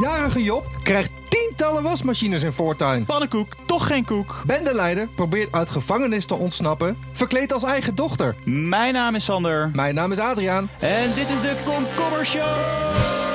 Jarige Job krijgt tientallen wasmachines in voortuin. Pannenkoek, toch geen koek. Bendeleider probeert uit gevangenis te ontsnappen, verkleed als eigen dochter. Mijn naam is Sander. Mijn naam is Adriaan. En dit is de Komkommer Show.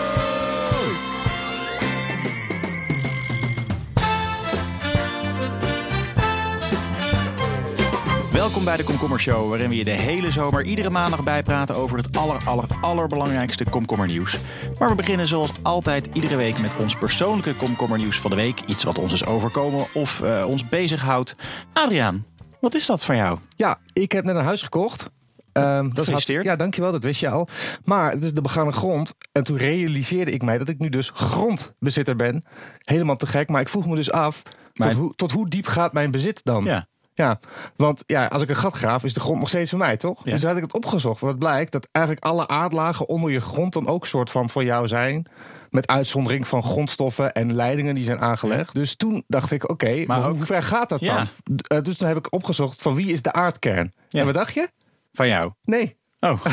Welkom bij de Komkommer Show, waarin we je de hele zomer iedere maandag bijpraten over het aller, aller, allerbelangrijkste komkommernieuws. Maar we beginnen zoals altijd iedere week met ons persoonlijke komkommernieuws van de week. Iets wat ons is overkomen of uh, ons bezighoudt. Adriaan, wat is dat van jou? Ja, ik heb net een huis gekocht. Um, dat Gefeliciteerd. ja, dankjewel, dat wist je al. Maar het is de begaande grond. En toen realiseerde ik mij dat ik nu dus grondbezitter ben. Helemaal te gek. Maar ik vroeg me dus af, tot, hoe, tot hoe diep gaat mijn bezit dan? Ja. Ja, want ja, als ik een gat graaf, is de grond nog steeds van mij, toch? Dus toen had ik het opgezocht. Wat blijkt dat eigenlijk alle aardlagen onder je grond dan ook soort van van jou zijn. Met uitzondering van grondstoffen en leidingen die zijn aangelegd. Dus toen dacht ik, oké, maar, hoe ver gaat dat dan? Uh, dus toen heb ik opgezocht van wie is de aardkern? En wat dacht je? Van jou? Nee. Oh.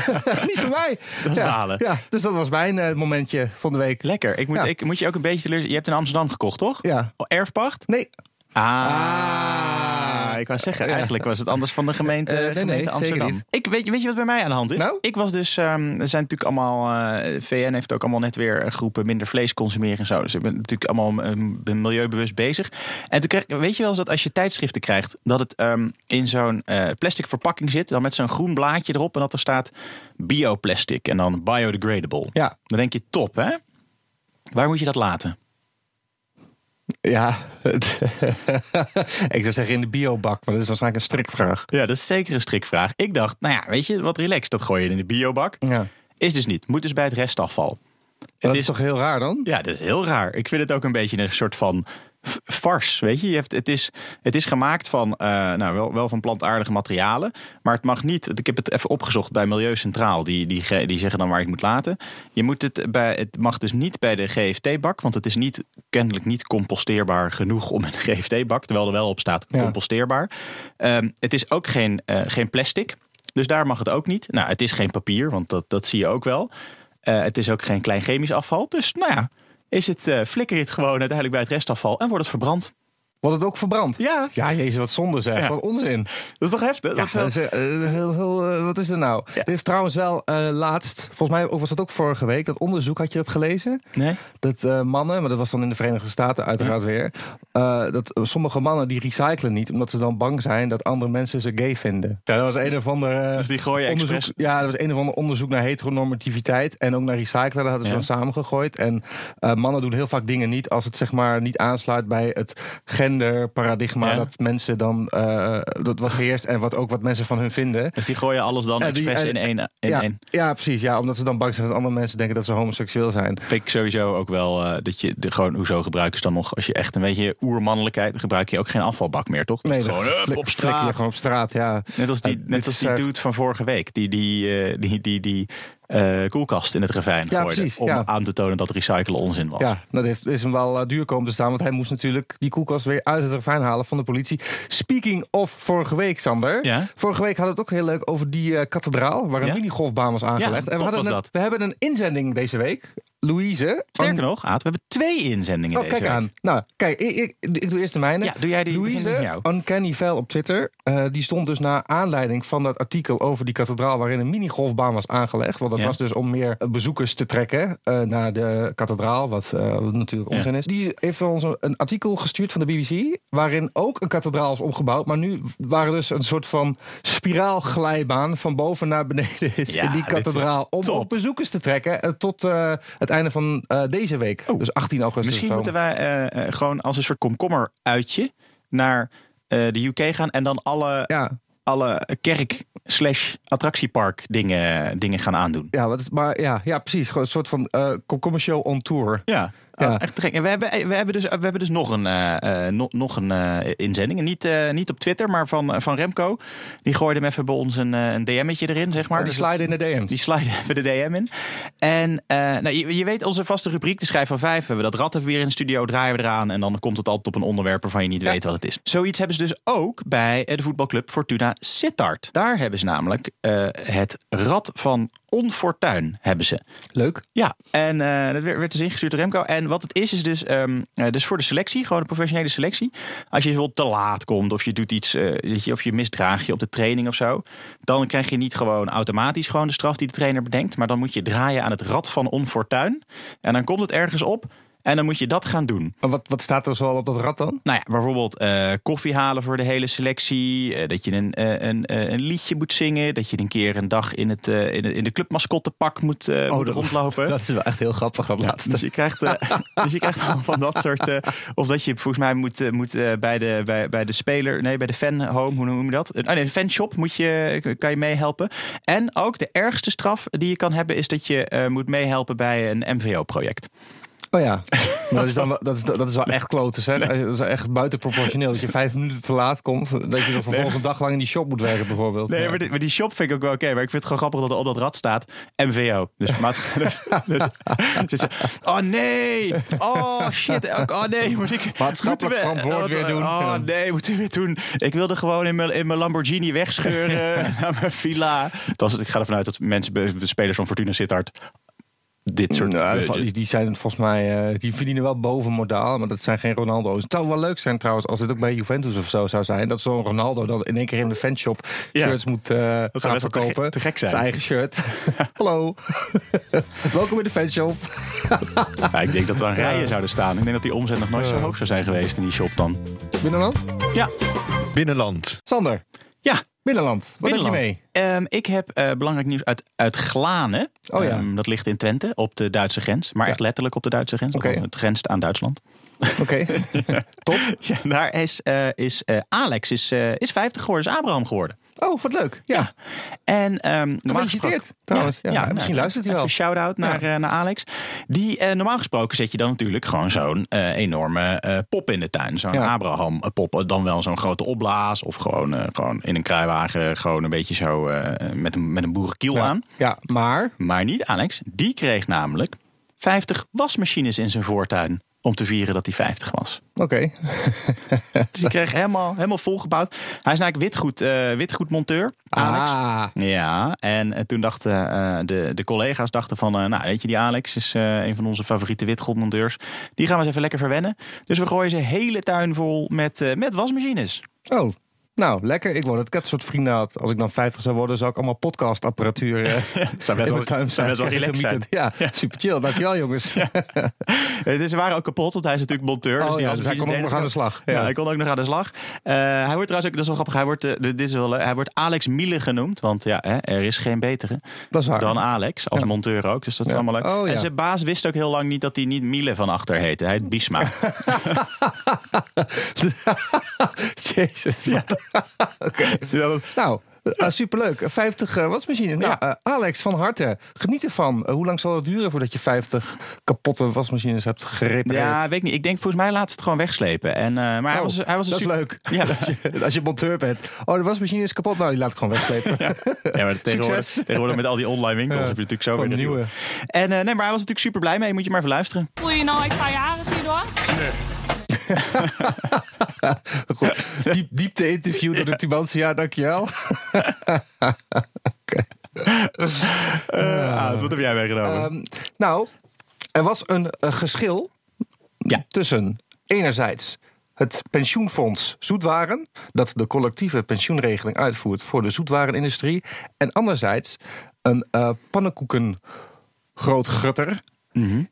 Niet van mij. Dat is balen. Ja, dus dat was mijn uh, momentje van de week. Lekker. Ik moet, ik, moet je ook een beetje teleurstellen. Je hebt in Amsterdam gekocht, toch? Ja. Erfpacht? Nee. Ah, ik wou zeggen, eigenlijk was het anders van de gemeente, uh, nee, gemeente nee, Amsterdam. Ik, weet, weet je wat bij mij aan de hand is? Nou? Ik was dus, um, er zijn natuurlijk allemaal, uh, VN heeft ook allemaal net weer groepen minder vlees consumeren en zo. Dus ik ben natuurlijk allemaal um, milieubewust bezig. En toen kreeg, weet je wel eens dat als je tijdschriften krijgt, dat het um, in zo'n uh, plastic verpakking zit, dan met zo'n groen blaadje erop en dat er staat bioplastic en dan biodegradable. Ja. Dan denk je top, hè? Waar moet je dat laten? Ja, ik zou zeggen in de biobak, maar dat is waarschijnlijk een strikvraag. Ja, dat is zeker een strikvraag. Ik dacht, nou ja, weet je, wat relaxed, dat gooi je in de biobak. Ja. Is dus niet, moet dus bij het restafval. Dat is, is toch heel raar dan? Ja, dat is heel raar. Ik vind het ook een beetje een soort van fars. Weet je, je hebt, het, is, het is gemaakt van, uh, nou, wel, wel van plantaardige materialen. Maar het mag niet. Ik heb het even opgezocht bij Milieu Centraal. Die, die, die zeggen dan waar je het moet laten. Je moet het, bij, het mag dus niet bij de GFT-bak. Want het is niet, kennelijk niet composteerbaar genoeg om een GFT-bak. Terwijl er wel op staat composteerbaar. Um, het is ook geen, uh, geen plastic. Dus daar mag het ook niet. Nou, het is geen papier, want dat, dat zie je ook wel. Uh, het is ook geen klein chemisch afval. Dus nou ja is het, uh, flikker je het gewoon uiteindelijk bij het restafval en wordt het verbrand. Wordt het ook verbrand? Ja. Ja, jezus, wat zonde zeg. Ja. Wat onzin. Dat is toch heftig? Ja, dat is, uh, heel, heel, uh, wat is er nou? Ja. Er heeft trouwens wel uh, laatst, volgens mij was dat ook vorige week, dat onderzoek, had je dat gelezen? Nee. Dat mannen, maar dat was dan in de Verenigde Staten uiteraard ja. weer, dat sommige mannen die recyclen niet, omdat ze dan bang zijn dat andere mensen ze gay vinden. Ja, dat was een of ander dus die gooien onderzoek. Expres. Ja, dat was een of ander onderzoek naar heteronormativiteit en ook naar recyclen. Dat hadden ze dan samengegooid. En mannen doen heel vaak dingen niet als het zeg maar niet aansluit bij het genderparadigma ja. dat mensen dan uh, dat wat heerst en wat ook wat mensen van hun vinden. Dus die gooien alles dan uh, expres in één. In ja, één. ja, precies. Ja, omdat ze dan bang zijn dat andere mensen denken dat ze homoseksueel zijn. Vind ik sowieso ook wel uh, dat je de, gewoon hoezo gebruiken ze dan nog als je echt een beetje oermannelijkheid gebruik je ook geen afvalbak meer, toch? Nee, gewoon flik, op straat. Gewoon op straat, ja. Net als die, net als die dude van vorige week, die die die die, die uh, koelkast in het ravijn ja. Precies, om ja. aan te tonen dat recyclen onzin was. Ja, dat heeft, is hem wel uh, duur komen te staan. Want hij moest natuurlijk die koelkast weer uit het ravijn halen van de politie. Speaking of vorige week, Sander. Ja? Vorige week hadden we het ook heel leuk over die uh, kathedraal. Waar een ja? minigolfbaan was aangelegd. Ja, en we, hadden een, dat. we hebben een inzending deze week. Louise. Sterker nog, Aad, we hebben twee inzendingen oh, deze kijk week. aan. Nou, kijk, ik, ik, ik doe eerst de mijne. Ja, doe jij die Louise, Uncanny Vel op Twitter. Uh, die stond dus naar aanleiding van dat artikel over die kathedraal... waarin een minigolfbaan was aangelegd. Want dat Ja. was dus om meer bezoekers te trekken uh, naar de kathedraal. Wat, uh, wat natuurlijk onzin is. Die heeft ons een artikel gestuurd van de BBC... waarin ook een kathedraal is omgebouwd. Maar nu waren dus een soort van spiraalglijbaan... van boven naar beneden is Ja, in die kathedraal... om top. ook bezoekers te trekken uh, tot uh, het einde van uh, deze week. Oh, dus 18 augustus. Misschien moeten wij uh, gewoon als een soort komkommer uitje naar de UK gaan en dan alle, Ja, alle kerk slash attractiepark dingen, dingen gaan aandoen. ja, maar ja, ja, precies. Gewoon een soort van uh, on tour. Ja, Ja. Oh, echt te gek. En we hebben, we hebben, dus, we hebben dus nog een, uh, uh, nog, een uh, inzending. En Niet, uh, niet op Twitter, maar van, van Remco. Die gooide hem even bij ons een, een DM'tje erin, zeg maar. Maar die Dus slide in de DM's. Die sliden even de DM in. En nou, je, je weet onze vaste rubriek, de schrijf van vijf. We hebben dat rad even weer in de studio, draaien we eraan. En dan komt het altijd op een onderwerp waarvan je niet Ja. weet wat het is. Zoiets hebben ze dus ook bij de voetbalclub Fortuna Sittard. Daar hebben ze namelijk het rad van onfortuin hebben ze. Leuk. Ja, en eh, dat werd, werd dus ingestuurd door Remco. En wat het is, is dus, ehm, eh, dus voor de selectie, gewoon de professionele selectie. Als je bijvoorbeeld te laat komt of je doet iets, eh, of je misdraagt je op de training of zo. Dan krijg je niet gewoon automatisch gewoon de straf die de trainer bedenkt. Maar dan moet je draaien aan het rad van onfortuin. En dan komt het ergens op. En dan moet je dat gaan doen. Maar wat, wat staat er zo al op dat rad dan? Nou ja, bijvoorbeeld eh, koffie halen voor de hele selectie. eh, dat je een, eh, een, een liedje moet zingen. Dat je een keer een dag in, het, in, de, in de clubmascottepak moet, eh, moet dat- rondlopen. Dat is wel echt heel grappig, dat laatste. Dus je krijgt, dus je krijgt allemaal van dat soort. of dat je volgens mij moet, moet bij, de, bij, bij de speler, nee, bij de fanhome, hoe noem je dat? Oh nee, de fanshop moet je, kan je meehelpen. En ook de ergste straf die je kan hebben, is dat je moet meehelpen bij een MVO-project. Oh ja, maar dat is, dan, wel- dat, is, dat is wel echt kloten, hè? Dat is echt buitenproportioneel. Dat je vijf minuten te laat komt. Dat je dan vervolgens een dag lang in die shop moet werken, bijvoorbeeld. Nee, Ja. maar die, maar die shop vind ik ook wel oké. maar ik vind het gewoon grappig dat er op dat rad staat MVO. Dus, maats- dus, dus, dus, oh nee! Oh shit! Oh nee! Moet ik, Maatschappelijk verantwoord weer doen. Oh nee, moeten we weer doen. Ik wilde gewoon in mijn, in mijn Lamborghini wegscheuren naar mijn villa. Dat is, ik ga ervan uit dat mensen, spelers van Fortuna Sittard, dit soort Nou, budget- die, die zijn volgens mij, eh, die verdienen wel boven modaal, maar dat zijn geen Ronaldo's. Het zou wel leuk zijn trouwens als dit ook bij Juventus of zo zou zijn. Dat zo'n Ronaldo dan in één keer in de fanshop Ja. shirts moet eh gaan best wel te verkopen. gek- te gek zijn. Zijn eigen shirt. Hallo. Welkom in de fanshop. Ja, ik denk dat er aan rijen zouden staan. Ik denk dat die omzet nog nooit zo hoog zou zijn geweest in die shop dan. Binnenland? Ja, Binnenland. Sander. Binnenland. Wat heb je mee? Ehm, ik heb eh, belangrijk nieuws uit, uit Glanen. Oh ja. Ehm, dat ligt in Twente, op de Duitse grens. Maar Ja. echt letterlijk op de Duitse grens. Het grenst aan Duitsland. Oké. Top. Ja, daar is, eh, is eh, Alex is, eh, is 50 geworden, is Abraham geworden. Oh, wat leuk. Ja. En ehm normaal gesproken- trouwens. Ja, nou, misschien luistert hij even wel. een shout-out naar, naar Alex. Die, normaal gesproken zet je dan natuurlijk gewoon zo'n enorme pop in de tuin. Zo'n Ja. Abraham eh, pop. Dan wel zo'n grote opblaas. Of gewoon, gewoon in een kruiwagen. Gewoon een beetje zo met, een, met een boerenkiel aan. Ja, maar... Maar niet Alex. Die kreeg namelijk 50 wasmachines in zijn voortuin. Om te vieren dat hij 50 was. Oké. Dus die kreeg helemaal, helemaal volgebouwd. Hij is eigenlijk witgoed, eh, witgoedmonteur, Alex. Ah. Ja, en eh, toen dachten eh, de, de collega's dachten van... nou, weet je, die Alex is een van onze favoriete witgoedmonteurs. Die gaan we eens even lekker verwennen. Dus we gooien ze hele tuin vol met, met wasmachines. Oh, nou, lekker. Ik ik het soort vrienden had. Als ik dan 50 zou worden, zou ik allemaal podcastapparatuur eh zou tuin best wel relaxed zijn. Ja, super chill. Dankjewel, jongens. Ja, Eh, Dus ze waren ook kapot, want hij is natuurlijk monteur. dus Oh die ja, had dus hij kon ook nog aan de slag. Ja. Hij kon ook nog aan de slag. Eh, hij wordt trouwens ook, dat is wel grappig, hij wordt, eh, dit is wel, leuk, hij wordt Alex Miele genoemd. Want ja, hè, er is geen betere Dat is waar. dan Alex, als monteur ook. Dus dat is allemaal leuk. Oh. En zijn baas wist ook heel lang niet dat hij niet Miele van achter heette. Hij heet Bisma. Jezus. Oké. Nou, eh, superleuk. 50 eh, wasmachines. Nou, Ja. eh, Alex, van harte. Geniet ervan. Eh, hoe lang zal het duren voordat je 50 kapotte wasmachines hebt gerepareerd? ja, weet ik niet. Ik denk volgens mij laat ze het gewoon wegslepen. En, eh, maar hij Oh, was, hij was een dat is super- leuk. Ja. Als, je, als je monteur bent. Oh, de wasmachine is kapot. Nou, die laat ik gewoon wegslepen. Ja, maar tegenwoordig, met al die online winkels Ja. heb je natuurlijk zo weer een een nieuwe. nieuwe. En eh, nee, maar hij was natuurlijk super blij mee. Moet je maar even luisteren. Voel je nou, ik ga jarig hierdoor? Goed. Diep, diepte interview door de Tubantia, dankjewel. Ah, wat heb jij meegenomen? Ehm, nou, er was een eh, geschil Ja. tussen enerzijds het pensioenfonds Zoetwaren, dat de collectieve pensioenregeling uitvoert voor de zoetwarenindustrie, en anderzijds een eh pannenkoeken grootgutter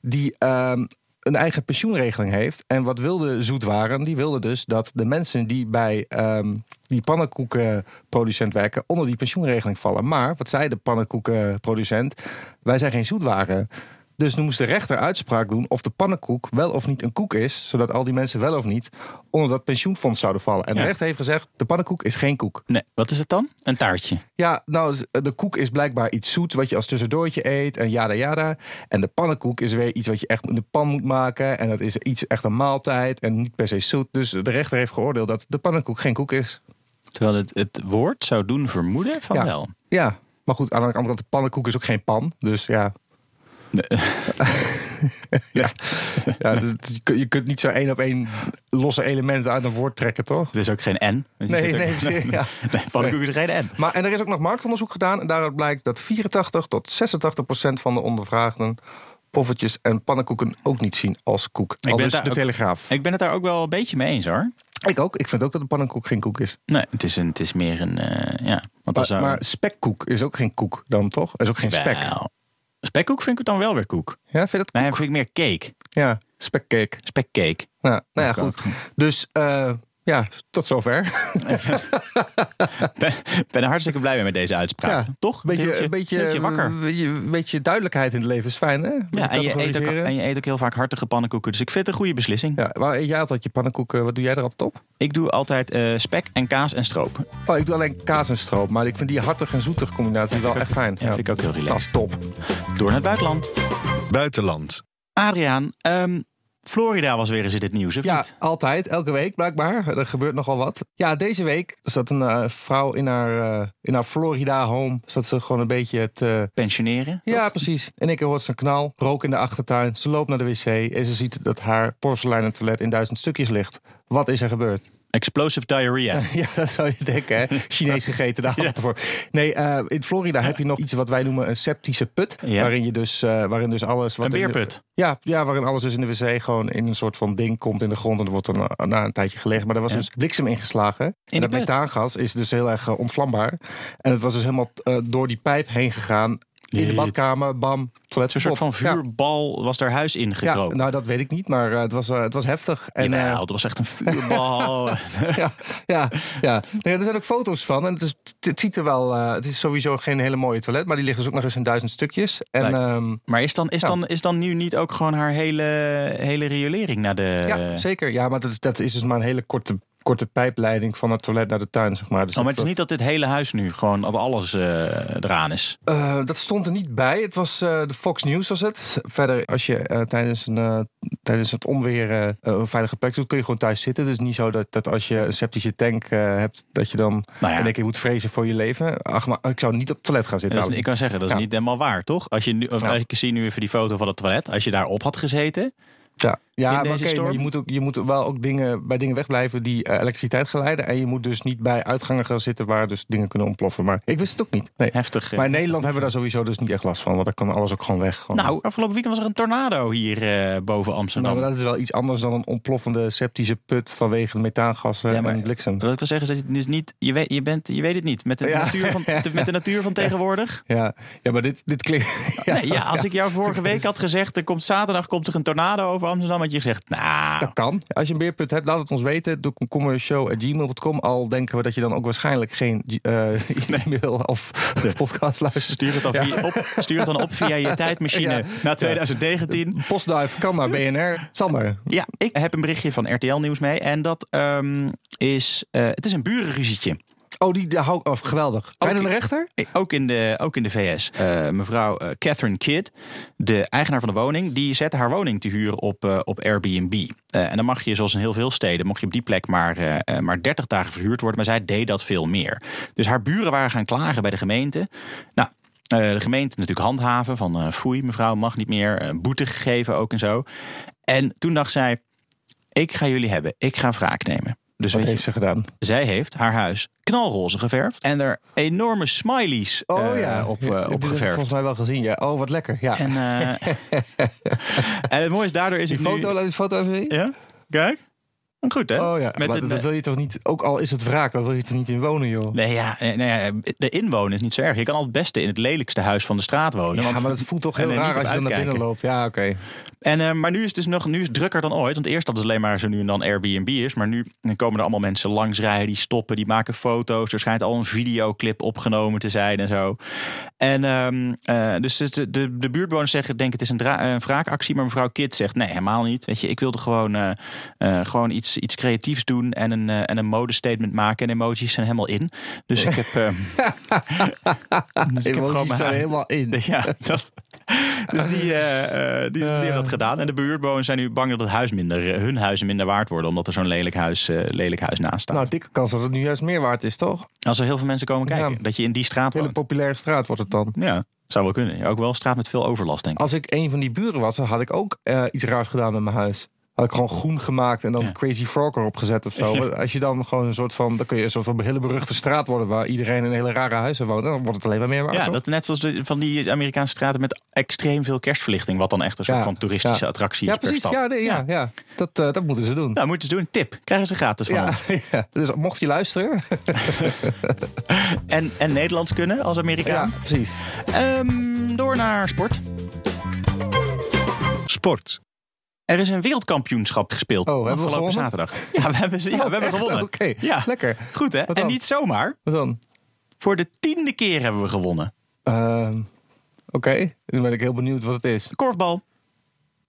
die ehm, een eigen pensioenregeling heeft. En wat wilde Zoetwaren? Die wilde dus dat de mensen die bij ehm, die pannenkoekenproducent werken onder die pensioenregeling vallen. Maar wat zei de pannenkoekenproducent? Wij zijn geen zoetwaren. Dus nu moest de rechter uitspraak doen of de pannenkoek wel of niet een koek is, zodat al die mensen wel of niet onder dat pensioenfonds zouden vallen. En Ja. de rechter heeft gezegd: de pannenkoek is geen koek. Nee, wat is het dan? Een taartje. Ja, nou, de koek is blijkbaar iets zoets wat je als tussendoortje eet en jada jada. En de pannenkoek is weer iets wat je echt in de pan moet maken. En dat is iets echt een maaltijd en niet per se zoet. Dus de rechter heeft geoordeeld dat de pannenkoek geen koek is. Terwijl het, het woord zou doen vermoeden van Ja. wel. Ja, maar goed, aan de andere kant, de pannenkoek is ook geen pan. Dus ja. ja, ja dus je, kunt, niet zo één op één losse elementen uit een woord trekken, toch? Het is ook geen N. Nee, zit ook- nee, ja. nee, is geen N. Maar en er is ook nog marktonderzoek gedaan. En daaruit blijkt dat 84 tot 86 procent van de ondervraagden poffertjes en pannenkoeken ook niet zien als koek. ben Al het dus de ook- Telegraaf. Ik ben het daar ook wel een beetje mee eens hoor. Ik ook. Ik vind ook dat een pannenkoek geen koek is. Nee, het is, een, het is meer een. eh, ja, want Maar, er- maar spekkoek is ook geen koek dan, toch? Is ook geen spek. Spekkoek vind ik dan wel weer koek. Ja, vind je dat Nee, koek? vind ik meer cake. Ja, spekcake. Spekcake. Nou, nou ja, goed. Dus eh, ja, tot zover. ben, ben er hartstikke blij mee met deze uitspraak. Ja, Toch? Beetje, een beetje, hield je wakker. Een beetje, beetje duidelijkheid in het leven is fijn, hè? Beetje Ja, en je, eet ook, en je eet ook heel vaak hartige pannenkoeken. Dus ik vind het een goede beslissing. Ja, waar eet jij altijd je pannenkoeken? Wat doe jij er altijd op? Ik doe altijd eh, spek en kaas en stroop. Oh, ik doe alleen kaas en stroop. Maar ik vind die hartig en zoetig combinatie wel echt fijn. Ja, vind ik ook heel Dat relaxed. is top. Door naar het buitenland. Buitenland. Adriaan, ehm, Florida was weer eens in dit nieuws, of Ja, niet? altijd. Elke week blijkbaar. Er gebeurt nogal wat. Ja, deze week zat een eh, vrouw in haar, eh, in haar Florida home. Zat ze gewoon een beetje te... Pensioneren? Ja, precies. En ik hoort ze een knal. Rook in de achtertuin. Ze loopt naar de wc. En ze ziet dat haar porseleinen toilet in duizend stukjes ligt. Wat is er gebeurd? Explosive diarrhea. Ja, dat zou je denken, hè? Chinees gegeten, daar het voor. Nee, eh, in Florida heb je nog iets wat wij noemen een septische put. Ja. Waarin, je dus, eh, waarin dus alles... Wat Een de- beerput. ja, ja, waarin alles dus in de wc gewoon in een soort van ding komt in de grond. En er wordt dan eh, na een tijdje gelegen. Maar er was Ja. dus bliksem ingeslagen. In en dat methaangas is dus heel erg ontvlambaar. En het was dus helemaal door die pijp heen gegaan. In de badkamer, bam, toilet Zo'n soort van. Ja. vuurbal was daar huis in Ja, gekropen. nou dat weet ik niet, maar eh, het, was, eh, het was heftig. En, En, eh, het was echt een vuurbal. ja, ja, ja. Nee, er zijn ook foto's van. En het, is, het ziet er wel. het is sowieso geen hele mooie toilet, maar die ligt dus ook nog eens in duizend stukjes. En Lijkt- ehm, maar is dan, is, Ja. dan, is dan nu niet ook gewoon haar hele, hele riolering naar de... ja, zeker. Ja, maar dat is, dat is dus maar een hele korte, korte pijpleiding van het toilet naar de tuin, zeg maar. Dus Oh, maar het is niet dat dit hele huis nu gewoon dat alles eh, eraan is. eh, dat stond er niet bij. Het was eh, de Fox News was het. Verder, als je tijdens, een, tijdens het onweer een veilige plek doet, kun je gewoon thuis zitten. Het is niet zo dat, dat als je een septische tank hebt, dat je dan Nou ja. in één keer moet vrezen voor je leven. Ach, maar ik zou niet op het toilet gaan zitten. Is, ik kan zeggen, dat is Ja. niet helemaal waar, toch? Als je nu, als ik zie nu even die foto van het toilet. Als je daarop had gezeten. Ja, ja in deze storm? je moet, ook, je moet wel ook dingen, bij dingen wegblijven die eh, elektriciteit geleiden. En je moet dus niet bij uitgangen gaan zitten waar dus dingen kunnen ontploffen. Maar ik wist het ook niet. Nee. Heftig. eh. Maar in Nederland hebben we daar sowieso dus niet echt last van. Want dan kan alles ook gewoon weg. Gewoon. Nou, afgelopen weekend was er een tornado hier eh, boven Amsterdam. Nou, maar dat is wel iets anders dan een ontploffende septische put vanwege methaangassen Ja, maar- en bliksem. Wat ik wil zeggen is dat je dus niet, je weet, je, bent, je weet het niet. Met de, Ja. natuur, van, met de natuur van tegenwoordig. Ja, ja, maar dit, dit klinkt... Ja, Nee, ja, als ik jou vorige week had gezegd, er komt zaterdag komt er een tornado over Amsterdam, je gezegd, nou, Dat kan. Als je een beerput hebt, laat het ons weten. Doe commercial.gmail.com. Al denken we dat je dan ook waarschijnlijk geen eh e-mail of podcast luistert. stuur het, dan Ja. via, op, stuur het dan op via je tijdmachine Ja. naar 2019. Postduif kan naar BNR. Sander. Ja, ik heb een berichtje van RTL Nieuws mee en dat ehm, is, eh, het is een burenruzietje. Oh, die, hou oh, geweldig. Bij Ook- de rechter? Ook in de, ook in de VS. Eh, mevrouw eh, Catherine Kidd, de eigenaar van de woning, die zette haar woning te huren op, eh, op Airbnb. En dan mag je, zoals in heel veel steden, mocht je op die plek maar, maar 30 dagen verhuurd worden. Maar zij deed dat veel meer. Dus haar buren waren gaan klagen bij de gemeente. Nou. de gemeente natuurlijk handhaven van foei, mevrouw mag niet meer. boete gegeven ook en zo. En toen dacht zij, ik ga jullie hebben. Ik ga wraak nemen. Dus Wat je, heeft ze gedaan? zij heeft haar huis knalroze geverfd. En er enorme smileys eh, op, Ja, eh, dit op heb ik geverfd. volgens mij wel gezien. Ja. Oh, wat lekker. Ja. En, eh, en het mooie is, daardoor is die het foto, nu... laat die foto even zien. Ja, kijk. Goed, hè? Oh ja, Met maar een, dat wil je toch niet... Ook al is het wraak, dan wil je er niet in wonen, joh. Nee, ja, nee, ja, de inwonen is niet zo erg. Je kan al het beste in het lelijkste huis van de straat wonen. Ja, want- maar dat voelt toch heel niet raar als je dan naar binnen loopt. Ja, oké. En, eh, maar nu is het dus nog nu is het drukker dan ooit. Want eerst dat het alleen maar zo nu en dan Airbnb is. Maar nu komen er allemaal mensen langs rijden, die stoppen, die maken foto's. Er schijnt al een videoclip opgenomen te zijn en zo. En ehm, eh, dus de, de, de buurtbewoners zeggen, denk het is een, een wraakactie. Maar mevrouw Kit zegt, nee, helemaal niet. Weet je, ik wilde gewoon, eh, eh, gewoon iets, iets creatiefs doen en een, eh, en een modestatement maken. En emoties zijn helemaal in. Dus ik heb, ehm, dus ik heb gewoon mijn zijn helemaal in. ja, dat. Dus die, eh, die, dus die hebben dat gedaan. En de buurtbewoners zijn nu bang dat het huis minder, hun huizen minder waard worden. Omdat er zo'n lelijk huis, lelijk huis naast staat. Nou, dikke kans dat het nu juist meer waard is, toch? Als er heel veel mensen komen kijken. Ja. Dat je in die straat Een hele populaire straat wordt het dan. Ja. Zou wel kunnen. Ook wel een straat met veel overlast, denk ik. Als ik een van die buren was, dan had ik ook iets raars gedaan met mijn huis. Had ik gewoon groen gemaakt en dan Ja. Crazy Frog erop gezet of zo. Als je dan gewoon een soort van... Dan kun je een soort van hele beruchte straat worden... waar iedereen in hele rare huizen woont. Dan wordt het alleen maar meer waard, Ja, toch? dat net zoals de, van die Amerikaanse straten met extreem veel kerstverlichting. Wat dan echt een soort Ja, van toeristische ja. attractie ja, is per precies. stad. Ja, nee, ja, ja. Dat, eh, dat moeten ze doen. Nou, moeten ze doen. Tip. Krijgen ze gratis van Ja, ja. Dus mocht je luisteren... En, en Nederlands kunnen als Ja, Amerikaan. precies. Ehm, door naar sport. Sport. Er is een wereldkampioenschap gespeeld Oh, hebben we afgelopen zaterdag. Ja, we hebben, ze- ja, we hebben echt? gewonnen. Oké, Ja. lekker. Goed hè? En niet zomaar. Wat dan? Voor de tiende keer hebben we gewonnen. Ehm, Oké, nu ben ik heel benieuwd wat het is. Korfbal.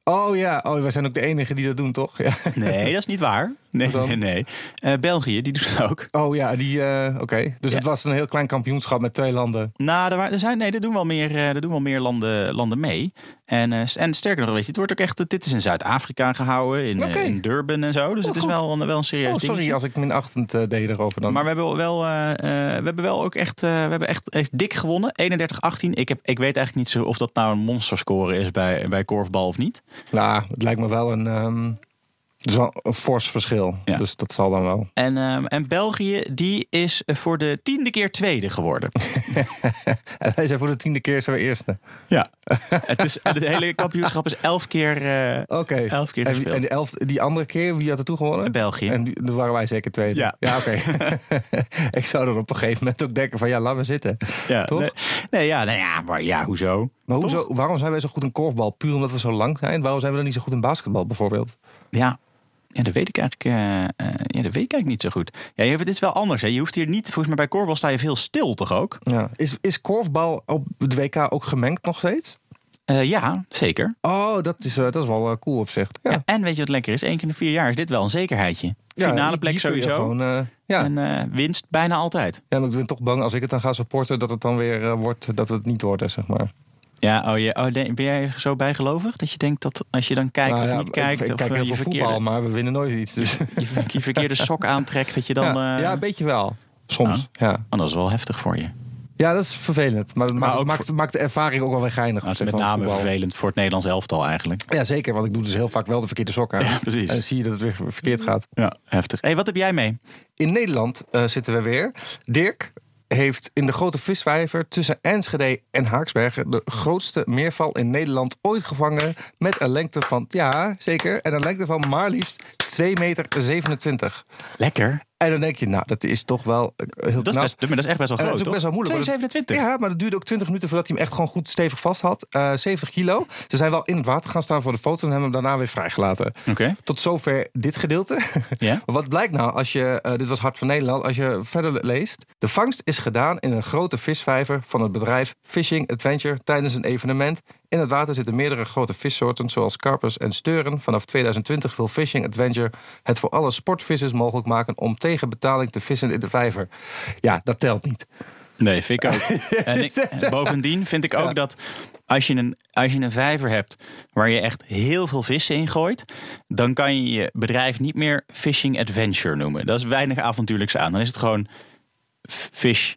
Oh ja, oh, wij zijn ook de enige die dat doen, toch? Ja. Nee, dat is niet waar. Nee, nee, nee. Eh, België, die doet het ook. Oh ja, die. eh, Oké, dus Ja. het was een heel klein kampioenschap met twee landen. Nou, er, wa- er zijn, nee, er doen wel meer, eh, er doen wel meer landen, landen mee. En, en sterker nog, weet je, het wordt ook echt. Dit is in Zuid-Afrika gehouden, in, Durban en zo. Dus Oh, het is goed. wel, een- wel een serieus Oh, sorry dingetje. als ik minachtend eh deed erover dan. Maar we hebben wel, we hebben wel ook echt, we hebben echt, echt dik gewonnen. 31-18. Ik, heb, ik weet eigenlijk niet zo of dat nou een monsterscore is bij, bij korfbal of niet. Nou, het lijkt me wel een. ehm het is wel een fors verschil. Ja. Dus dat zal dan wel. En, ehm, en België, die is voor de tiende keer tweede geworden. En wij zijn voor de tiende keer zijn we eerste. Ja. het, is, het hele kampioenschap is elf keer Oké. Elf keer gespeeld. en die, elf, die andere keer, wie had er toe gewonnen? België. En die- dan waren wij zeker tweede. Ja. ja oké. ik zou dan op een gegeven moment ook denken van ja, laat maar zitten. ja, Toch? Nee, nee, ja, nou ja, maar ja, hoezo? Maar Toch? hoezo, waarom zijn wij zo goed in korfbal? Puur omdat we zo lang zijn? Waarom zijn we dan niet zo goed in basketbal bijvoorbeeld? Ja. Ja, dat weet ik eigenlijk, eh, eh, ja, dat weet ik eigenlijk niet zo goed. Ja, je- het is wel anders. Hè. Je hoeft hier niet, volgens mij bij korfbal sta je veel stil, toch ook? Ja. Is, is korfbal op het WK ook gemengd nog steeds? Eh, ja, zeker. Oh, dat is, dat is wel cool op zich. Ja. Ja, en weet je wat lekker is? Eén keer in de vier jaar is dit wel een zekerheidje. Ja, Finale hier- plek sowieso. Gewoon, ja. En winst bijna altijd. ja, en ik ben toch bang als ik het dan ga supporten dat het dan weer wordt dat we het niet worden, zeg maar. Ja, oh, je, oh, ben jij zo bijgelovig dat je denkt dat als je dan kijkt Nou of ja, niet kijkt... ik, ik of kijk eh, heel je, veel verkeerde, voetbal, maar we winnen nooit iets. Dus. je, ver- je verkeerde sok aantrekt, dat je dan... ja, eh, ja, een beetje wel. Soms, ja. oh, dat is wel heftig voor je. Ja, dat is vervelend. Maar, Maar maakt, maakt, maakt de ervaring ook wel weer geinig. Nou, het is met name voetbal. vervelend voor het Nederlands elftal eigenlijk. Ja, zeker. Want ik doe dus heel vaak wel de verkeerde sok aan. Ja, precies. En dan zie je dat het weer verkeerd gaat. Ja, heftig. hey, wat heb jij mee? In Nederland eh, zitten we weer. Dirk heeft in de grote viswijver tussen Enschede en Haaksbergen... de grootste meerval in Nederland ooit gevangen... met een lengte van, ja, zeker, en een lengte van maar liefst 2,27 meter. Lekker. En dan denk je, nou, dat is toch wel eh, heel Dat is, knap. best, maar dat is echt best wel Eh, groot, dat is ook best wel moeilijk. maar dat- 2,27. Ja, maar dat duurde ook 20 minuten voordat hij hem echt gewoon goed stevig vast had. Eh 70 kilo. Ze zijn wel in het water gaan staan voor de foto en hebben hem daarna weer vrijgelaten. Oké. Tot zover dit gedeelte. Ja. Maar Wat blijkt nou als je, dit was Hart van Nederland, als je verder leest. De vangst is gedaan in een grote visvijver van het bedrijf Fishing Adventure tijdens een evenement. In het water zitten meerdere grote vissoorten zoals karpers en steuren. Vanaf 2020 wil Fishing Adventure het voor alle sportvissers mogelijk maken om tegen betaling te vissen in de vijver. Ja, dat telt niet. Nee, vind ik ook. en ik- bovendien vind ik ook Ja. dat als je, een, als je een vijver hebt waar je echt heel veel vissen in gooit, dan kan je je bedrijf niet meer Fishing Adventure noemen. Dat is weinig avontuurlijks aan. Dan is het gewoon fish.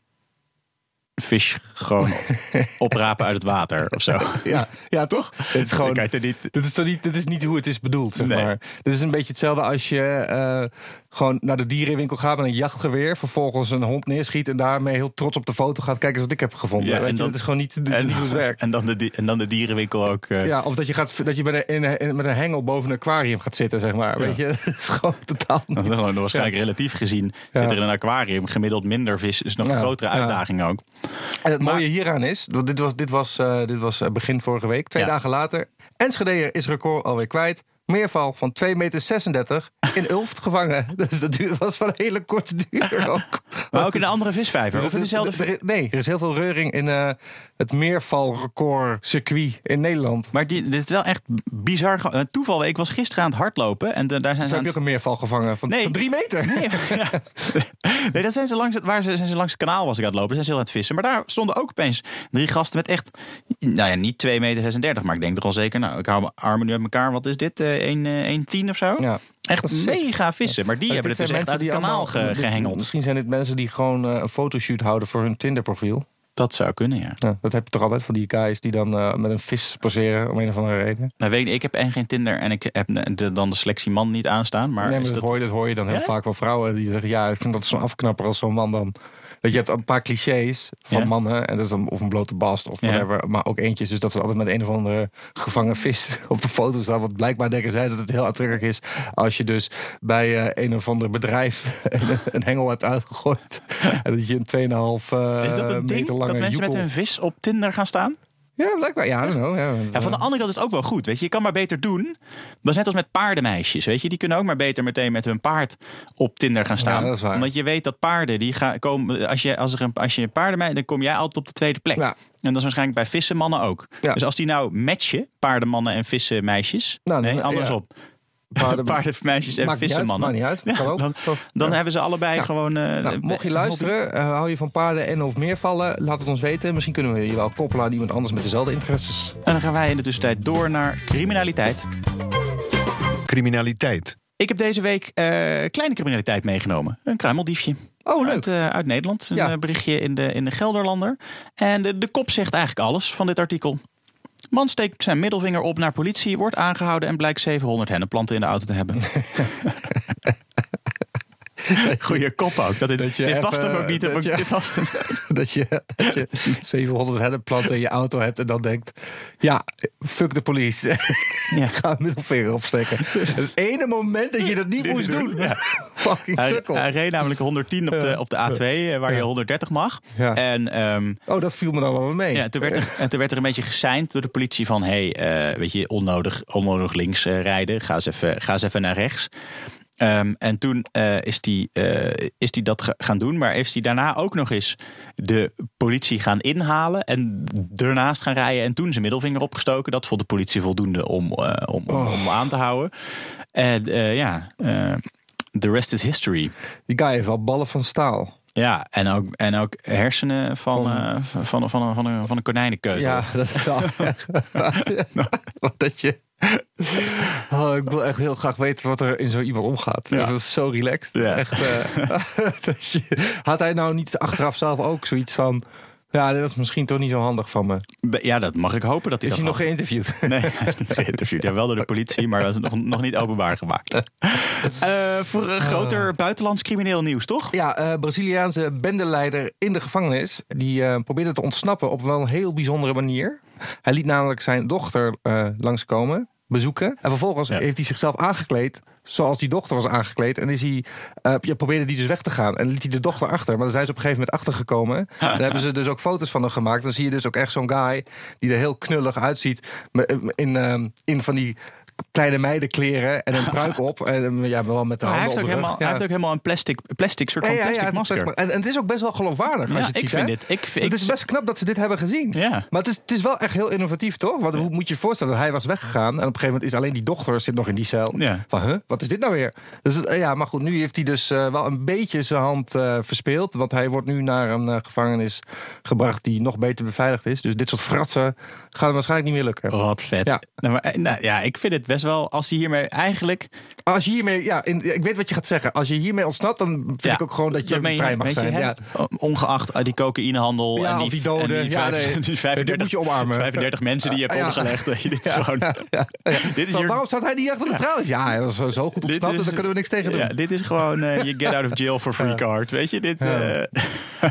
Fish gewoon oprapen uit het water of zo. Ja, ja toch? Het is gewoon. er. Dit is, toch niet, dit is niet hoe het is bedoeld, zeg Nee. maar. Dit is een beetje hetzelfde als je eh, gewoon naar de dierenwinkel gaat met een jachtgeweer. Vervolgens een hond neerschiet en daarmee heel trots op de foto gaat kijken wat ik heb gevonden. Ja, en je, dat is gewoon niet, is niet werkt. En dan de, en dan de dierenwinkel ook. eh, Ja, of dat je, gaat, dat je met, een, in met een hengel boven een aquarium gaat zitten, zeg maar. Weet je, dat is gewoon totaal niet. waarschijnlijk relatief gezien zit er in een aquarium gemiddeld minder vis. Dus nog een grotere ja. uitdaging ook. En het Maar- mooie hieraan is, dit was, dit was, eh, dit was eh, begin vorige week, twee dagen later. Enschede is record alweer kwijt. Meerval van 2,36 meter in Ulft gevangen. Dus dat duur, was van een hele korte duur ook. Maar ook in een andere visvijver. Of in dezelfde. Nee, er is heel veel reuring in eh, het meervalrecord circuit in Nederland. Maar die, dit is wel echt bizar. eh, Toeval, ik was gisteren aan het hardlopen. En de- daar zijn ze heb je ook een meerval gevangen van, Nee. van drie meter. Ja. Nee, dat zijn ze langs het, waar ze, zijn ze langs het kanaal was ik aan het lopen. Zijn ze heel aan het vissen. Maar daar stonden ook opeens drie gasten met echt, nou ja, niet 2,36 meter. Maar ik denk toch al zeker, nou, ik hou mijn armen nu uit elkaar. Wat is dit? eh 1, eh 1,10 of zo? Ja. Echt mega vissen. Maar die hebben het dus echt uit het kanaal die allemaal- ge- dit- gehengeld. Misschien zijn dit mensen die gewoon eh, een fotoshoot houden voor hun Tinder profiel. Dat zou kunnen, ja. Ja, dat heb je toch altijd van die guys die dan eh, met een vis poseren om een of andere reden. Nou, weet ik heb en geen Tinder en ik heb de, dan de selectie man niet aanstaan. Maar, nee, maar is dat, dat... hoor je, dat hoor je dan heel Ja? vaak van vrouwen die zeggen... ja, ik vind dat zo'n afknapper als zo'n man dan... Weet je, hebt een paar clichés van Ja. mannen. En dat is dan of een blote bast of Ja. whatever. Maar ook eentjes dus dat ze altijd met een of andere gevangen vis op de foto staan. Want blijkbaar denken zij dat het heel aantrekkelijk is... als je dus bij eh, een of ander bedrijf een, een hengel hebt uitgegooid. en dat je een 2,5 eh Is dat een ding meter lange dat mensen met een vis op Tinder gaan staan? Ja, blijkbaar. Ja, I don't know. Ja, Ja, van de andere kant is het ook wel goed. Weet je, je kan maar beter doen. Dat is net als met paardenmeisjes. Weet je, die kunnen ook maar beter meteen met hun paard op Tinder gaan staan. Ja, dat is waar. Omdat je weet dat paarden die gaan komen. Als je, als er een, als je een paardenmeisje, dan kom jij altijd op de tweede plek. Ja. En dat is waarschijnlijk bij vissenmannen ook. Dus als die nou matchen, paardenmannen en vissenmeisjes. Nou, nee, andersom. Paarden- Paardenmeisjes en Maakt niet uit, vissenmannen. maakt niet uit. Dan, Toch? dan Ja. hebben ze allebei Ja. gewoon. eh, Nou, mocht je eh, luisteren, eh, hou je van paarden en of meer vallen, laat het ons weten. Misschien kunnen we je wel koppelen aan iemand anders met dezelfde interesses. En dan gaan wij in de tussentijd door naar criminaliteit. Criminaliteit. Ik heb deze week eh, kleine criminaliteit meegenomen. Een kruimeldiefje. Oh, leuk. Uit, eh, uit Nederland. Een Ja. eh, berichtje in de, in de Gelderlander. En de, de kop zegt eigenlijk alles van dit artikel. Man steekt zijn middelvinger op naar politie, wordt aangehouden en blijkt 700 hennepplanten in de auto te hebben. Goeie kop ook. Dat, dit, Dat je dit past ook niet. dat op- je- dit past- dat, je, dat je 700 hennepplanten in je auto hebt en dan denkt... Ja, fuck de police. Ja. Ik ga een middelvinger opsteken. Dat is het ene moment dat je dat niet moest doen, ja. Fucking Hij, sukkel. hij reed namelijk 110 op de, op de A2, eh, waar je 130 mag. En ehm, Oh, dat viel me dan wel mee. Ja, toen werd, er, en toen werd er een beetje geseind door de politie van... hé, hey, eh, weet je, onnodig, onnodig links eh, rijden. Ga eens, even, ga eens even naar rechts. Ehm, en toen eh, is die, eh, is die dat ga- gaan doen. Maar heeft hij daarna ook nog eens de politie gaan inhalen... en ernaast gaan rijden en toen zijn middelvinger opgestoken. Dat vond de politie voldoende om, eh, om, om, om aan te houden. En ja, the rest is history. Die guy heeft wel ballen van staal. Ja, en ook, en ook hersenen van, Van- eh, van, van, van, een- van, een, van een konijnenkeutel. Ja, dat is wel dat je... Oh, ik wil echt heel graag weten wat er in zo iemand omgaat. Ja. Dat is zo relaxed. Ja. Echt, eh, dat je, had hij nou niet achteraf zelf ook zoiets van... Ja, dat is misschien toch niet zo handig van me. Ja, dat mag ik hopen dat hij Is hij nog geïnterviewd? Nee, hij is niet geïnterviewd. Ja, wel door de politie, maar dat is nog, nog niet openbaar gemaakt. Eh, voor een groter buitenlands crimineel nieuws, toch? Ja, eh Braziliaanse bendeleider in de gevangenis. Die eh, probeerde te ontsnappen op wel een heel bijzondere manier. Hij liet namelijk zijn dochter eh, langskomen, bezoeken. En vervolgens Ja. heeft hij zichzelf aangekleed zoals die dochter was aangekleed. En is hij, eh, probeerde die dus weg te gaan. En liet hij de dochter achter. Maar daar zijn ze op een gegeven moment achtergekomen. En daar hebben ze dus ook foto's van hem gemaakt. Dan zie je dus ook echt zo'n guy die er heel knullig uitziet. met- In, eh, in van die kleine meidenkleren en een pruik op. En ja, wel met de Maar hij, handen heeft ook op de rug. helemaal, hij heeft ook helemaal een plastic, plastic soort van Ja, ja, ja, plastic masker. en, en het is ook best wel geloofwaardig als je het ik ziet. vind hè? dit- ik vind- het ik- is best knap dat ze dit hebben gezien. Ja. Maar het is, het is wel echt heel innovatief, toch? Want hoe moet je je voorstellen? Hij was weggegaan en op een gegeven moment is alleen die dochter zit nog in die cel. Ja. Van, huh, wat is dit nou weer? Dus, het- ja, maar goed, nu heeft hij dus eh, wel een beetje zijn hand eh, verspeeld. Want hij wordt nu naar een eh, gevangenis gebracht die nog beter beveiligd is. Dus dit soort fratsen gaat hem waarschijnlijk niet meer lukken. Wat vet. Ja. Nou, maar, eh, nou, ja, ik vind het best wel, als hij hiermee eigenlijk... Als je hiermee, ja, in, ik weet wat je gaat zeggen. Als je hiermee ontsnapt, dan vind Ja, ik ook gewoon dat je vrij mag je, zijn. ja. Ongeacht eh, die cocaïnehandel Ja, en die, doden. en die, Ja, vijf- nee. die Dit 35, moet je omarmen. 35 mensen die je hebt omgelegd. Dit is gewoon... Dit is Maar waarom staat hij niet achter de tralies? Ja, hij was zo, goed ontsnapt, is- dus daar kunnen we niks tegen doen. Dit is gewoon eh, je get out of jail for free card. Weet je, dit... Ja.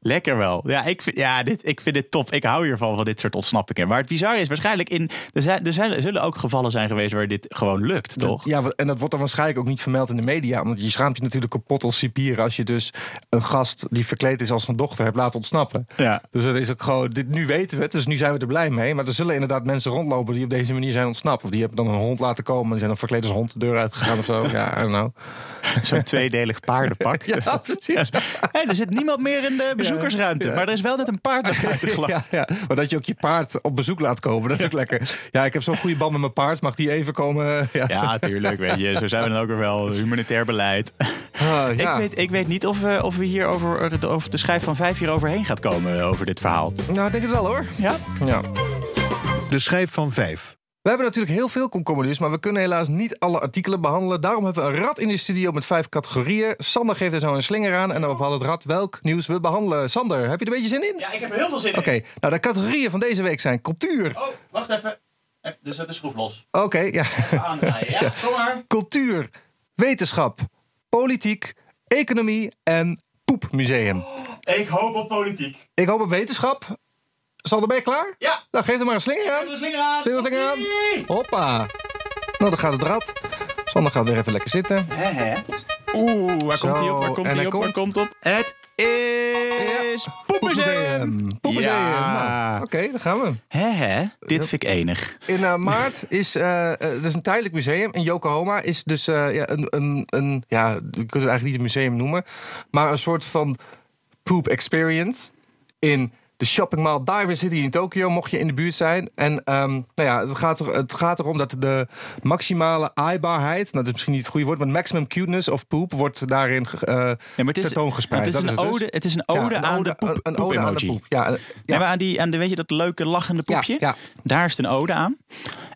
Lekker wel. Ja, ik vind, ja dit, ik vind dit top. Ik hou hiervan, van dit soort ontsnappingen. Maar het bizarre is waarschijnlijk... In, er, zijn, er, zijn, er zullen ook gevallen zijn geweest waar dit gewoon lukt, toch? Ja, en dat wordt dan waarschijnlijk ook niet vermeld in de media. Want je schaamt je natuurlijk kapot als cipier als je dus een gast die verkleed is als een dochter hebt laten ontsnappen. Ja. Dus dat is ook gewoon, dit, nu weten we het, dus nu zijn we er blij mee. Maar er zullen inderdaad mensen rondlopen die op deze manier zijn ontsnapt. Of die hebben dan een hond laten komen en die zijn dan verkleed als hond de deur uitgegaan of zo. Ja, I don't know. Zo'n tweedelig paardenpak. Ja, precies. Er zit niemand meer in de bezoekersruimte. Maar er is wel net een paard naar buiten gelopen. Ja, ja, maar dat je ook je paard op bezoek laat komen, dat is ook lekker. Ja, ik heb zo'n goede band met mijn paard, mag die even komen? Ja, Ja, tuurlijk. Weet je. Zo zijn we dan ook weer wel. Humanitair beleid. Ah, ja. Ik, weet, ik weet niet of, we, of, we hier over, of de schijf van vijf hier overheen gaat komen over dit verhaal. Nou, ik denk het wel hoor. Ja? Ja. De schijf van vijf. We hebben natuurlijk heel veel komkommernieuws, maar we kunnen helaas niet alle artikelen behandelen. Daarom hebben we een rad in de studio met vijf categorieën. Sander geeft er zo een slinger aan en dan bepaalt het rad welk nieuws we behandelen. Sander, heb je er een beetje zin in? Ja, ik heb er heel veel zin in. Oké, nou de categorieën van deze week zijn cultuur. Oh, wacht even. Er zet de schroef los. Oké, ja. Aandraaien, ja? Kom maar. Cultuur, wetenschap, politiek, economie en poepmuseum. Ik hoop op politiek. Ik hoop op wetenschap. Sander, ben je klaar? Ja. Nou, geef er maar een slinger aan. Doe de slinger aan. Zet er een slinger aan. Hoppa. Nou, dan gaat het rad. Sander gaat weer even lekker zitten. Hè, hè? Oeh, waar Zo, komt hij op? Waar komt hij op? Waar komt- komt op? Het is Poepmuseum. Poepmuseum. Ja. Nou, Oké, dan gaan we. Hè, hè? Dit vind ik enig. In eh, maart is eh, eh, het is een tijdelijk museum in Yokohama. Is dus eh, ja, een, een, een ja, je kunt het eigenlijk niet een museum noemen, maar een soort van poop experience in de shopping mall Diver City in Tokio, mocht je in de buurt zijn. En ehm, nou ja, het gaat, er, het gaat erom dat de maximale aaibaarheid, nou, dat is misschien niet het goede woord, maar maximum cuteness of poop wordt daarin Nee, maar het is, tentoongespreid. Het is, Dat een dus. ode, het is een Ja, ode een aan de poep, een- poep ode aan de poep. Ja, Ja. ja. maar aan die, aan de, weet je dat leuke lachende poepje? Ja, Daar is het een ode aan.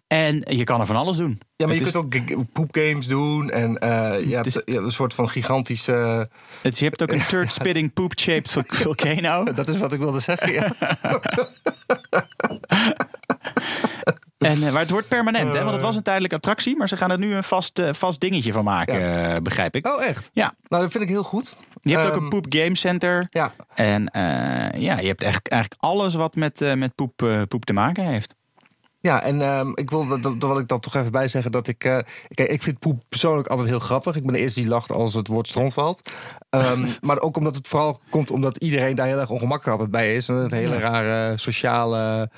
En je kan er van alles doen. Ja, maar je is- kunt ook poepgames doen. En eh je, hebt, is- je hebt een soort van gigantische... het, je hebt ook een turd-spitting poop-shaped volcano. Dat is wat ik wilde zeggen, ja. En, eh, maar het wordt permanent, hè? want het was een tijdelijke attractie. Maar ze gaan er nu een vast, eh, vast dingetje van maken, eh, begrijp ik. Oh, echt? Ja, Nou, dat vind ik heel goed. je hebt ook Ehm, een poep game center. Ja, En eh, ja, je hebt echt, eigenlijk alles wat met, eh, met poep, eh, poep te maken heeft. Ja en ehm, ik wil dat, dat wil ik dan toch even bij zeggen dat ik... eh, kijk, ik vind poep persoonlijk altijd heel grappig. Ik ben de eerste die lacht als het woord stront valt. Ehm, maar ook omdat het vooral komt omdat iedereen daar heel erg ongemakkelijk altijd bij is. En het hele rare sociale...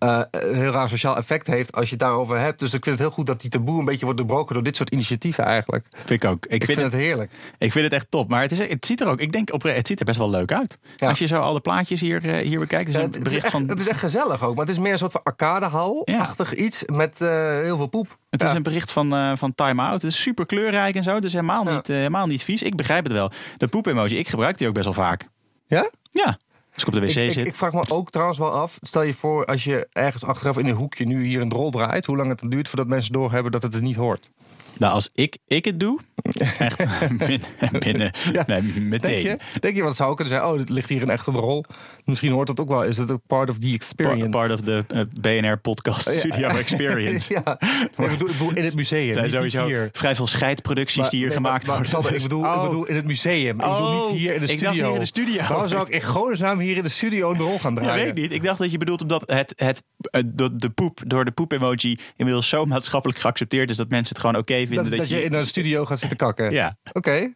eh, een heel raar sociaal effect heeft als je het daarover hebt. Dus ik vind het heel goed dat die taboe een beetje wordt doorbroken door dit soort initiatieven eigenlijk. Vind ik ook. Ik, vind, het heerlijk. Ik vind het echt top. Maar het, is, het ziet er ook, ik denk, op, het ziet er best wel leuk uit. Ja. Als je zo alle plaatjes hier, eh, hier bekijkt. Het Ja, is het, een het is bericht echt, van. het is echt gezellig ook. Maar het is meer een soort van arcadehal-achtig iets met eh, heel veel poep. Het is een bericht van, eh, van Time Out. Het is super kleurrijk en zo. Het is helemaal, niet, eh, helemaal niet vies. Ik begrijp het wel. De poep-emoji, ik gebruik die ook best wel vaak. Ja? Ja. Als ik op de wc Ik, zit. ik vraag me ook trouwens wel af. Stel je voor als je ergens achteraf in een hoekje nu hier een drol draait. Hoe lang het dan duurt voordat mensen doorhebben dat het er niet hoort. nou, als ik, ik het doe, echt binnen, binnen nee, meteen. Denk je? Denk je wat zou kunnen zijn? Oh, dit ligt hier een echte drol. Misschien hoort dat ook wel. Is dat ook part of the experience? Pa- Part of the eh, BNR podcast Studio Experience. ja. Ik, bedoel, ik bedoel in het museum. Zijn sowieso hier. vrij veel scheidproducties Maar- die hier nee, gemaakt maar- worden. Ik, bedoel, Oh. ik bedoel in het museum. Ik bedoel Oh, niet hier in de ik studio. dacht hier in de studio. Waarom zou ik in godsnaam hier in de studio een drol gaan Ja, draaien? weet ik niet. Ik dacht dat je bedoelt omdat het, het, eh, de, de poep door de poep-emoji inmiddels zo maatschappelijk geaccepteerd is dat mensen het gewoon oké vinden. Dat, Dat, dat je in een studio gaat zitten kakken. Ja, Oké.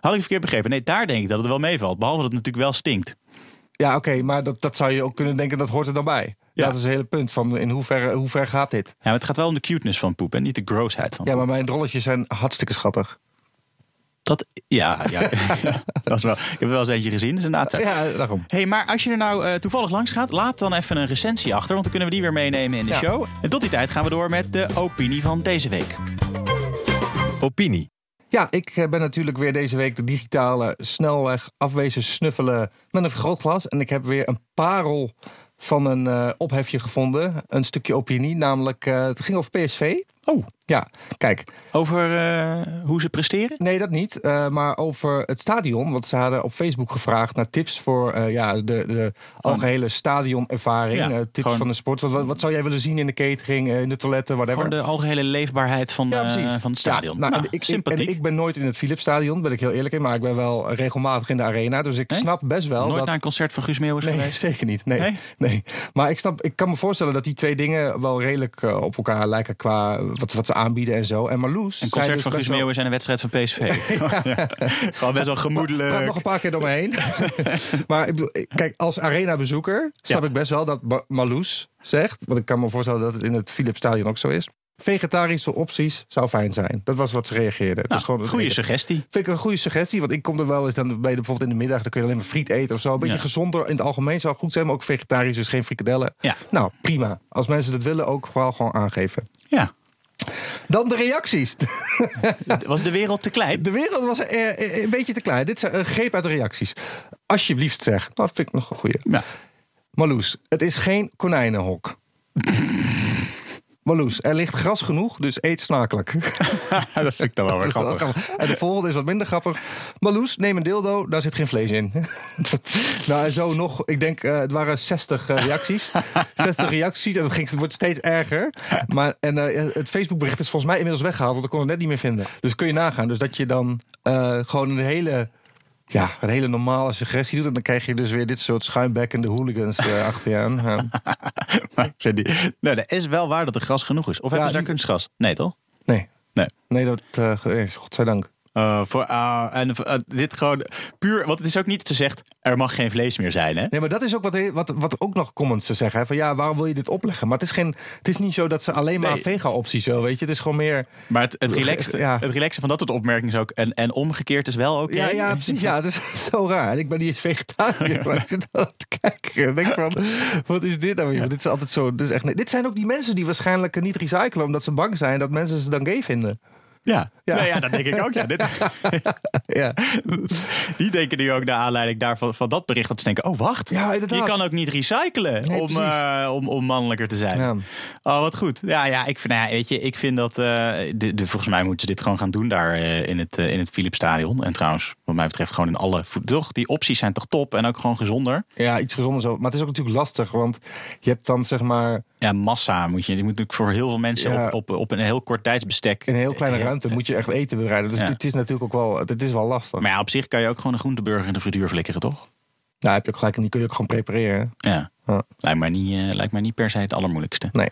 had ik verkeerd begrepen. Nee, daar denk ik dat het wel meevalt. Behalve dat het natuurlijk wel stinkt. Ja, oké, maar dat, dat zou je ook kunnen denken, dat hoort er dan bij. Ja. Dat is het hele punt van in hoeverre, hoe ver gaat dit? Ja, maar het gaat wel om de cuteness van poep en niet de grossheid van Ja, maar mijn drolletjes zijn hartstikke schattig. Dat, ja, ja, dat is wel, ik heb er wel eens eentje gezien. Dus inderdaad zo. Ja, daarom. Hey, maar als je er nou eh, toevallig langs gaat, laat dan even een recensie achter. Want dan kunnen we die weer meenemen in de Ja. show. En tot die tijd gaan we door met de opinie van deze week. Opinie. Ja, ik eh, ben natuurlijk weer deze week de digitale snelweg afwezen snuffelen met een vergrootglas. En ik heb weer een parel van een eh, ophefje gevonden. Een stukje opinie, namelijk eh, het ging over PSV. Oh, Ja, kijk, over eh, hoe ze presteren? Nee, dat niet. Eh, maar over het stadion. Want ze hadden op Facebook gevraagd naar tips voor eh, ja, de, de algehele stadionervaring. Ja, tips gewoon- van de sport. Wat, wat, zou jij willen zien in de catering, in de toiletten, whatever? Gewoon de algehele leefbaarheid van, Ja, van het stadion. Ja, nou, Nou, en ik, ik, sympathiek. en ik ben nooit in het Philipsstadion, ben ik heel eerlijk in. Maar ik ben wel regelmatig in de arena. Dus ik Nee? snap best wel Nooit dat... naar een concert van Guus Meeuwis Nee, geweest? zeker niet. Nee, Nee? nee? Maar ik, snap, ik kan me voorstellen dat die twee dingen wel redelijk op elkaar lijken qua wat, wat ze aanbieden en zo. En Marloes. Een concert dus van Guus Meeuwis en een wedstrijd van PSV. Gewoon best wel praat gemoedelijk. nog een paar keer door me heen. maar ik bedoel, kijk, als arena-bezoeker snap ik best wel dat Ma- Marloes zegt... want ik kan me voorstellen dat het in het Philips Stadion ook zo is... vegetarische opties zou fijn zijn. Dat was wat ze reageerden. Nou, dus gewoon goede suggestie. Vind ik een goede suggestie, want ik kom er wel eens dan ben je bijvoorbeeld in de middag, dan kun je alleen maar friet eten of zo. Een beetje Ja. gezonder in het algemeen zou goed zijn, maar ook vegetarisch, dus geen frikadellen. Ja. Nou, prima. Als mensen dat willen, ook vooral gewoon aangeven. Ja. Dan de reacties. Was de wereld te klein? De wereld was eh, eh, een beetje te klein. Dit is een greep uit de reacties. Alsjeblieft zeg. Nou, dat vind ik nog een goeie. Ja. Marloes, het is geen konijnenhok. Marloes, er ligt gras genoeg, dus eet smakelijk. dat vind ik dan wel weer grappig. En de volgende is wat minder grappig. Marloes, neem een dildo, daar zit geen vlees in. nou, en zo nog, ik denk, eh, het waren 60 eh, reacties. 60 reacties en het, ging, het wordt steeds erger. Maar, en eh, het Facebookbericht is volgens mij inmiddels weggehaald, want ik kon het net niet meer vinden. Dus kun je nagaan. Dus dat je dan gewoon een hele ja, een hele normale suggestie doet. En dan krijg je dus weer dit soort schuimbekkende hooligans eh, achter je aan. Ja. Maar die, nou, dat is wel waar dat er gras genoeg is. Of hebben ze daar die- kunstgras? Nee, toch? Nee. Nee. Nee, dat uh, is godzijdank. Uh, voor, uh, en uh, dit gewoon puur, want het is ook niet dat ze zegt er mag geen vlees meer zijn. Hè? Nee, maar dat is ook wat, wat, wat ook nog comments te zeggen. Hè? Van ja, waarom wil je dit opleggen? Maar het is, geen, het is niet zo dat ze alleen maar Nee. vega-opties wil, weet je. Het is gewoon meer. Maar het, het, relaxen, Ja. het relaxen van dat soort opmerkingen is ook. En, en omgekeerd is wel oké. Ja, ja, precies. Ja, dat is zo raar. En ik ben niet eens vegetariër, maar ik zit al te kijken. En denk van, wat is dit nou weer? Dit is altijd zo. Dit, is echt, dit zijn ook die mensen die waarschijnlijk niet recyclen omdat ze bang zijn dat mensen ze dan gay vinden. Ja. Ja. Nee, ja, dat denk ik ook. Ja. Dit, Ja, die denken nu ook naar aanleiding daarvan van dat bericht dat ze denken: oh wacht, Ja, je kan ook niet recyclen Nee, om, eh, om, om mannelijker te zijn. Ja. Oh, wat goed. Ja, ja, ik vind, nou ja, weet je, ik vind dat. eh, de, de, volgens mij moeten ze dit gewoon gaan doen daar eh, in het, in het Philipsstadion. En trouwens, wat mij betreft, gewoon in alle. Toch, die opties zijn toch top en ook gewoon gezonder. ja, iets gezonder zo. Maar het is ook natuurlijk lastig, want je hebt dan zeg maar Ja, massa moet je. Die moet natuurlijk voor heel veel mensen Ja. op, op, op een heel kort tijdsbestek. in een heel kleine ruimte moet je echt eten bereiden. Dus Ja. het is natuurlijk ook wel, het is wel lastig. Maar ja, op zich kan je ook gewoon een groenteburger in de frituur flikkeren, toch? Nou, heb je ook gelijk, en die kun je ook gewoon prepareren. Ja. Ja. Lijkt, mij niet, eh, lijkt mij niet per se het allermoeilijkste. Nee.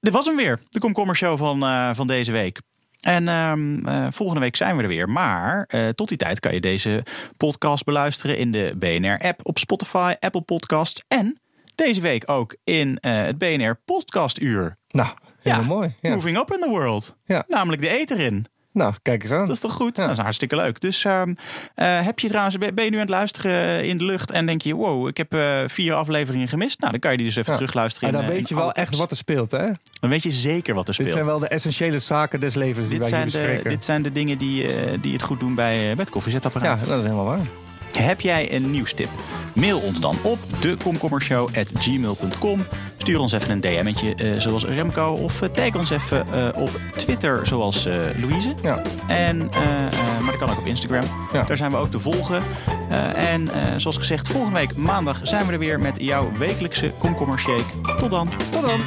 Dit was hem weer, de Komkommer van, eh, van deze week. En ehm, eh, volgende week zijn we er weer. Maar tot die tijd kan je deze podcast beluisteren in de BNR-app op Spotify, Apple Podcasts en deze week ook in eh, het BNR Podcastuur. Nou, helemaal mooi. Ja. Moving up in the world. Ja. Namelijk de eter in. Nou, kijk eens aan. Dat is toch goed? Ja. Dat is hartstikke leuk. Dus ehm, eh, heb je trouwens, ben je nu aan het luisteren in de lucht en denk je, wow, ik heb eh, vier afleveringen gemist? Nou, dan kan je die dus even Ja. terugluisteren. En dan weet je wel echt wat er speelt, hè? Dan weet je zeker wat er Dit speelt. zijn wel de essentiële zaken des levens die dit, wij zijn hier de, bespreken. dit zijn de dingen die, die het goed doen bij, bij het Ja, koffiezetapparaat. dat is helemaal waar. Heb jij een nieuwstip? Mail ons dan op dekomkommershow.gmail.com. Stuur ons even een DM'tje eh, zoals Remco. Of eh, tag ons even eh, op Twitter zoals Louise. Ja. En, maar dat kan ook op Instagram. Ja. Daar zijn we ook te volgen. En zoals gezegd, volgende week maandag zijn we er weer met jouw wekelijkse komkommershake. Tot dan. Tot dan.